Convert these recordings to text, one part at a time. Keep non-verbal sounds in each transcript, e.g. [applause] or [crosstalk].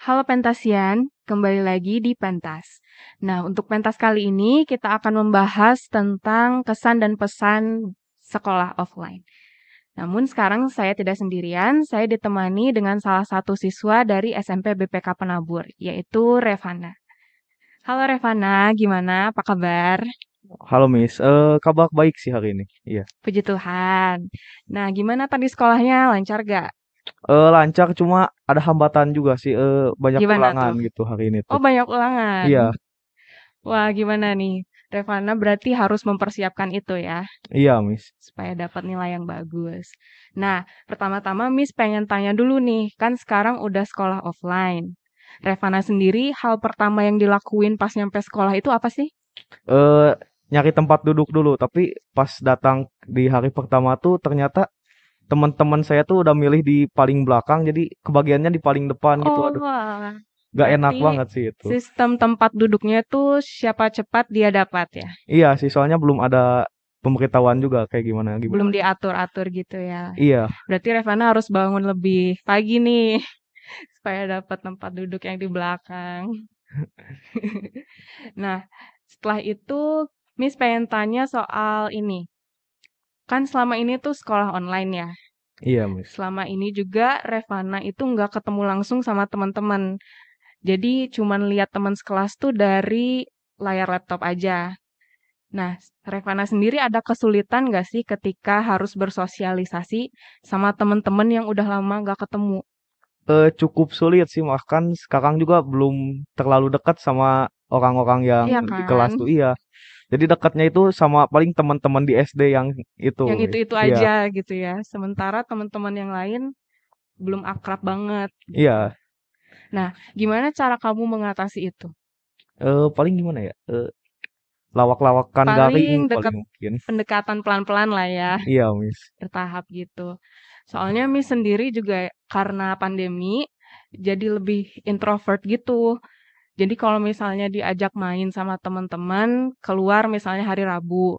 Halo Pentasian, kembali lagi di Pentas. Nah, untuk pentas kali ini kita akan membahas tentang kesan dan pesan sekolah offline. Namun sekarang saya tidak sendirian, saya ditemani dengan salah satu siswa dari SMP BPK Penabur, yaitu Revana. Halo Revana, gimana? Apa kabar? Halo Miss, eh kabar baik sih hari ini. Iya. Puji Tuhan. Nah, gimana tadi sekolahnya? Lancar gak? Eh lancar cuma ada hambatan juga sih, eh banyak Gimana ulangan tuh? gitu hari ini Oh, tuh. banyak ulangan. Iya, Wah, gimana nih? Revana berarti harus mempersiapkan itu ya? iya Miss. supaya dapat nilai yang bagus. Nah, pertama-tama Miss pengen tanya dulu nih, kan sekarang udah sekolah offline. Revana sendiri, hal pertama yang dilakuin pas nyampe sekolah itu apa sih? Eh nyari tempat duduk dulu, tapi pas datang di hari pertama tuh ternyata teman-teman saya tuh udah milih di paling belakang, jadi kebagiannya di paling depan gitu. Oh, Aduh, wah. gak enak banget sih itu. sistem tempat duduknya tuh siapa cepat dia dapat ya? Iya sih, soalnya belum ada pemberitahuan juga kayak gimana Belum gimana. diatur-atur gitu ya. Iya, Berarti Revana harus bangun lebih pagi nih, [laughs] supaya dapat tempat duduk yang di belakang. [laughs] Nah, setelah itu Miss pengen tanya soal ini. Kan selama ini tuh sekolah online ya. iya Miss. Selama ini juga Revana itu nggak ketemu langsung sama teman-teman. Jadi cuman lihat teman sekelas tuh dari layar laptop aja. Nah, Revana sendiri ada kesulitan nggak sih ketika harus bersosialisasi sama teman-teman yang udah lama nggak ketemu? Eh cukup sulit sih, bahkan sekarang juga belum terlalu dekat sama orang-orang yang Iya di kelas kan? tuh, iya. Jadi dekatnya itu sama paling teman-teman di SD yang itu. Yang itu-itu Iya, aja gitu ya. Sementara teman-teman yang lain belum akrab banget gitu. iya. Nah, gimana cara kamu mengatasi itu? Eh paling gimana ya? Eh lawak-lawakan Paling garing dekat paling mungkin. pendekatan pelan-pelan lah ya, Iya, Miss. bertahap gitu. Soalnya Miss sendiri juga karena pandemi jadi lebih introvert gitu. Jadi kalau misalnya diajak main sama teman-teman, keluar misalnya hari Rabu,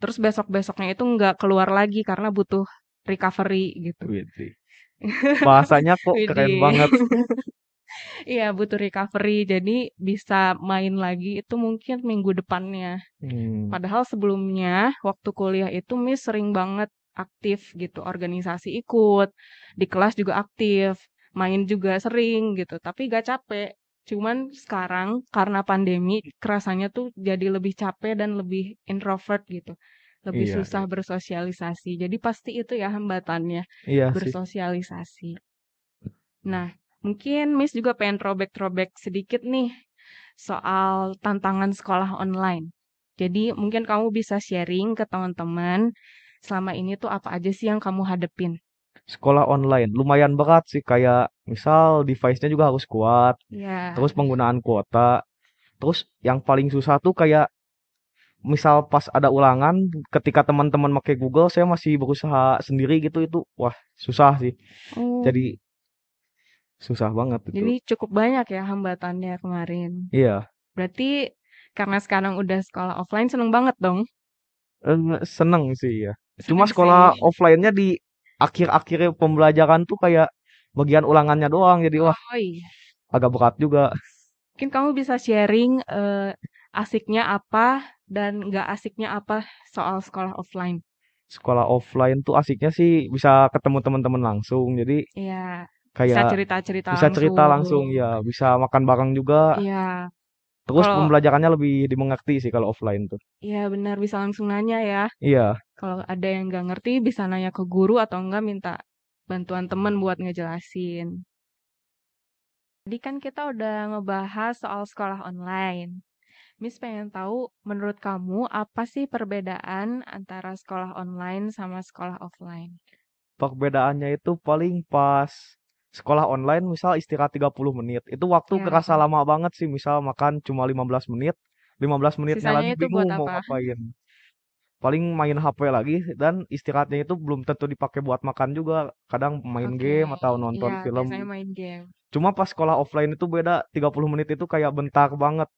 terus besok-besoknya itu nggak keluar lagi karena butuh recovery gitu. Widih. [laughs] Bahasanya kok keren Widih. banget. [laughs] Iya, butuh recovery. Jadi bisa main lagi itu mungkin minggu depannya. Hmm. Padahal sebelumnya waktu kuliah itu Miss sering banget aktif gitu, organisasi ikut, di kelas juga aktif, main juga sering gitu, tapi gak capek. Cuman sekarang karena pandemi kerasanya tuh jadi lebih capek dan lebih introvert gitu. Lebih Iya, susah iya. bersosialisasi. Jadi pasti itu ya hambatannya, Iya sih. bersosialisasi. Nah, mungkin Miss juga pengen throwback-throwback sedikit nih soal tantangan sekolah online. Jadi mungkin kamu bisa sharing ke teman-teman selama ini tuh apa aja sih yang kamu hadepin? Sekolah online lumayan berat sih kayak misal device-nya juga harus kuat, Ya, terus penggunaan kuota. Terus yang paling susah tuh kayak misal pas ada ulangan ketika teman-teman pakai Google saya masih berusaha sendiri gitu itu wah susah sih. oh, Jadi susah banget itu. jadi cukup banyak ya hambatannya kemarin. Iya. Berarti karena sekarang udah sekolah offline seneng banget dong. Eh, seneng sih ya. Cuma Seneng sekolah sih. offline-nya di akhir-akhir pembelajaran tuh kayak bagian ulangannya doang jadi wah Oh iya. agak berat juga. Mungkin kamu bisa sharing eh, asiknya apa dan nggak asiknya apa soal sekolah offline. Sekolah offline tuh asiknya sih bisa ketemu teman-teman langsung. Jadi Iya, bisa kayak bisa cerita langsung langsung. ya, bisa makan bareng juga. Iya, Terus kalau pembelajarannya lebih dimengerti sih kalau offline tuh. iya benar bisa langsung nanya ya. Iya, Kalau ada yang nggak ngerti bisa nanya ke guru atau enggak minta bantuan temen buat ngejelasin. Tadi kan kita udah ngebahas soal sekolah online. Miss pengen tahu, menurut kamu apa sih perbedaan antara sekolah online sama sekolah offline? perbedaannya itu paling pas sekolah online misal istirahat 30 menit. Itu waktu Ya, kerasa lama banget sih. Misal makan cuma 15 menit, 15 menitnya sisanya lagi bingung mau apa? ngapain. Paling main HP lagi dan istirahatnya itu belum tentu dipakai buat makan juga. Kadang main Oke, game atau nonton iya film. main game. Cuma pas sekolah offline itu beda, 30 menit itu kayak bentar banget.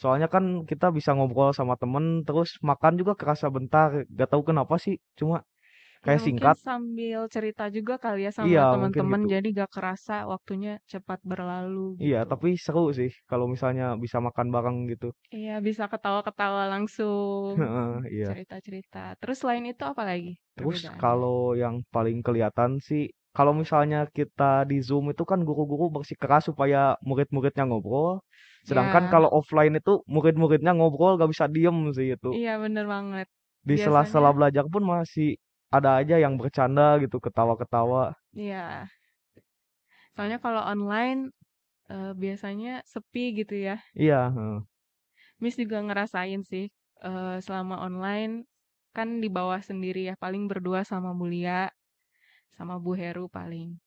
Soalnya kan kita bisa ngobrol sama temen, terus makan juga kerasa bentar. Gak tahu kenapa sih, cuma Ya Kayak mungkin singkat. sambil cerita juga kali ya sama Iya, teman-teman, gitu. jadi gak kerasa waktunya cepat berlalu Iya, gitu. tapi seru sih kalau misalnya bisa makan bareng gitu. Iya, bisa ketawa-ketawa langsung, [laughs] iya. cerita-cerita. Terus selain itu apa lagi Terus kalau yang paling kelihatan sih, kalau misalnya kita di Zoom itu kan guru-guru bersikeras supaya murid-muridnya ngobrol. Sedangkan Ya, kalau offline itu murid-muridnya ngobrol gak bisa diem sih itu. iya bener banget. Di Biasanya, sela-sela belajar pun masih ada aja yang bercanda gitu, ketawa-ketawa. iya. Soalnya kalau online eh, biasanya sepi gitu ya. Iya, heeh. Miss juga ngerasain sih eh, selama online kan di bawah sendiri ya, paling berdua sama Mulia, sama Bu Heru paling.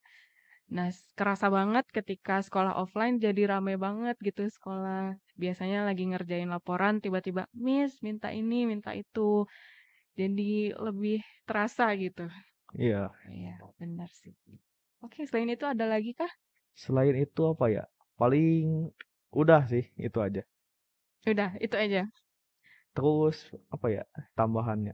Nah, kerasa banget ketika sekolah offline jadi rame banget gitu sekolah. Biasanya lagi ngerjain laporan, tiba-tiba, Miss, minta ini, minta itu. Jadi lebih terasa gitu. Iya. Iya, benar sih. Oke, selain itu ada lagi kah? Selain itu apa ya? Paling udah sih, itu aja. Udah, itu aja. Terus apa ya tambahannya?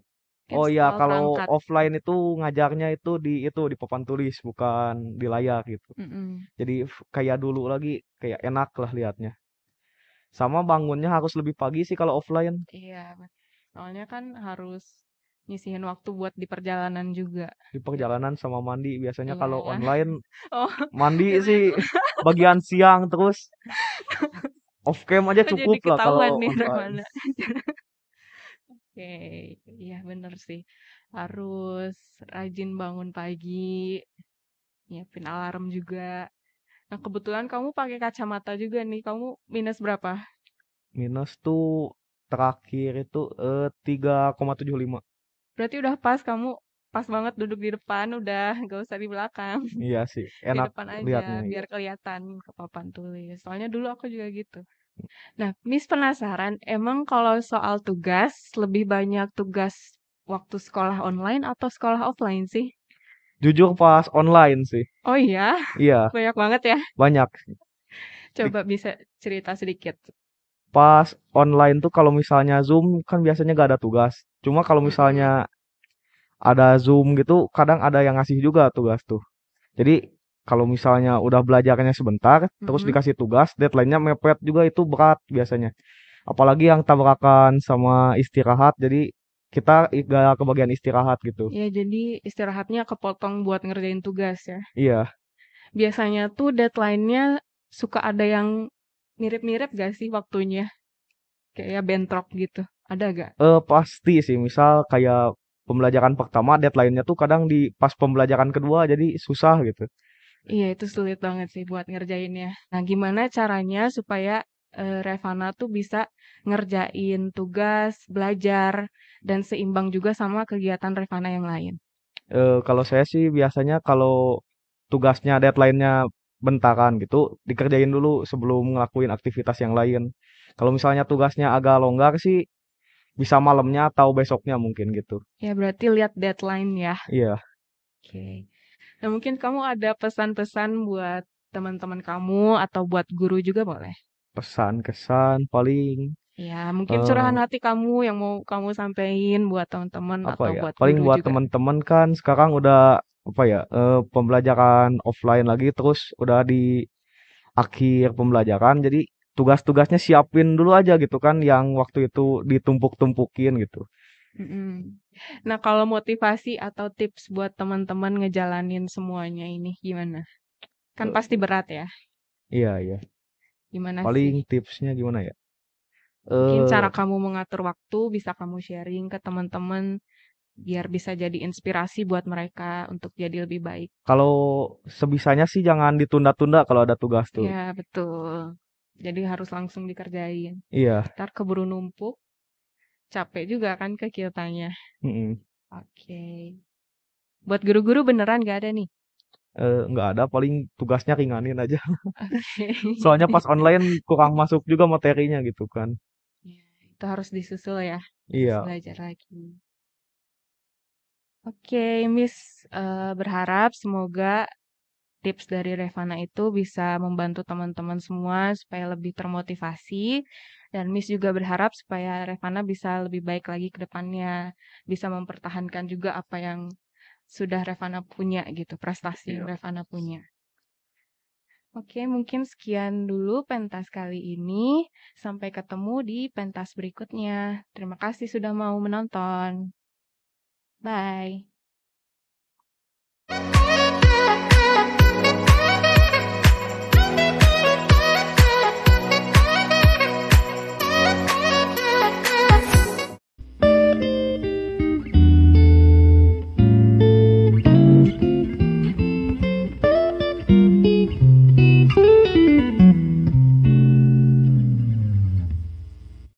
Mungkin Oh ya, kalau perangkat. offline itu ngajarnya itu di itu di papan tulis bukan di layar gitu. Mm-mm. Jadi f- kayak dulu lagi kayak enak lah liatnya. Sama bangunnya harus lebih pagi sih kalau offline Iya, soalnya kan harus nyisihin waktu buat di perjalanan juga. di perjalanan sama mandi. Biasanya Iya. kalau online [laughs] Oh, mandi [laughs] sih [laughs] bagian siang terus off cam aja cukup lah kalau nih online. Oke, iya bener sih. Harus rajin bangun pagi, nyiapin alarm juga. Nah, kebetulan kamu pakai kacamata juga nih. Kamu minus berapa? Minus tuh terakhir itu eh, 3,75. Berarti udah pas kamu pas banget duduk di depan, udah [laughs] gak usah di belakang. Iya sih, [laughs] Di enak depan aja liatnya. biar kelihatan ke papan tulis. Soalnya dulu aku juga gitu. Nah, Miss penasaran, emang kalau soal tugas lebih banyak tugas waktu sekolah online atau sekolah offline sih? Jujur pas online sih. Oh iya, Iya, [laughs] banyak banget ya. banyak. Di- Coba bisa cerita sedikit. Pas online tuh kalau misalnya Zoom kan biasanya gak ada tugas. Cuma kalau misalnya ada Zoom gitu, kadang ada yang ngasih juga tugas tuh. Jadi kalau misalnya udah belajarnya sebentar, terus Mm-mm. dikasih tugas, deadline-nya mepet juga itu berat biasanya. Apalagi yang tabrakan sama istirahat, jadi kita gak kebagian istirahat gitu. Ya, jadi istirahatnya kepotong buat ngerjain tugas ya. Iya, Biasanya tuh deadline-nya suka ada yang mirip-mirip gak sih waktunya? Kayak bentrok gitu. Ada gak? eh pasti sih. Misal kayak pembelajaran pertama, deadline-nya tuh kadang di pas pembelajaran kedua, jadi susah gitu. Iya, itu sulit banget sih buat ngerjainnya. Nah, gimana caranya supaya eh, Revana tuh bisa ngerjain tugas, belajar, dan seimbang juga sama kegiatan Revana yang lain? Eh kalau saya sih biasanya kalau tugasnya deadline-nya bentaran gitu, dikerjain dulu sebelum ngelakuin aktivitas yang lain. Kalau misalnya tugasnya agak longgar sih, bisa malamnya atau besoknya mungkin gitu. Ya, berarti lihat deadline ya. Iya, Oke. Nah, mungkin kamu ada pesan-pesan buat teman-teman kamu atau buat guru juga boleh. pesan kesan paling Ya, mungkin curahan hati kamu yang mau kamu sampein buat teman-teman atau ya? buat Paling guru buat teman-teman kan sekarang udah apa ya? eh, pembelajaran offline lagi terus udah di akhir pembelajaran jadi tugas-tugasnya siapin dulu aja gitu kan yang waktu itu ditumpuk-tumpukin gitu. Mm-mm. Nah, kalau motivasi atau tips buat teman-teman ngejalanin semuanya ini gimana? Kan Eh, pasti berat ya. iya iya. Gimana sih? Paling tipsnya gimana ya? Mungkin Eh cara kamu mengatur waktu bisa kamu sharing ke teman-teman biar bisa jadi inspirasi buat mereka untuk jadi lebih baik. kalau sebisanya sih jangan ditunda-tunda kalau ada tugas tuh. Ya, betul. Jadi harus langsung dikerjain. Iya. Ntar keburu numpuk, capek juga kan ke kitanya. mm-mm. Oke. Buat guru-guru beneran gak ada nih? Eh, nggak ada paling tugasnya ringanin aja. Oke. [laughs] Soalnya pas online kurang masuk juga materinya gitu kan. Ya, itu harus disusul ya. Harus Iya. belajar lagi. Oke, Miss eh, berharap semoga tips dari Revana itu bisa membantu teman-teman semua supaya lebih termotivasi dan Miss juga berharap supaya Revana bisa lebih baik lagi ke depannya, bisa mempertahankan juga apa yang sudah Revana punya gitu, prestasi yeah. Iya. Revana punya. Oke, mungkin sekian dulu pentas kali ini. Sampai ketemu di pentas berikutnya. Terima kasih sudah mau menonton. Bye.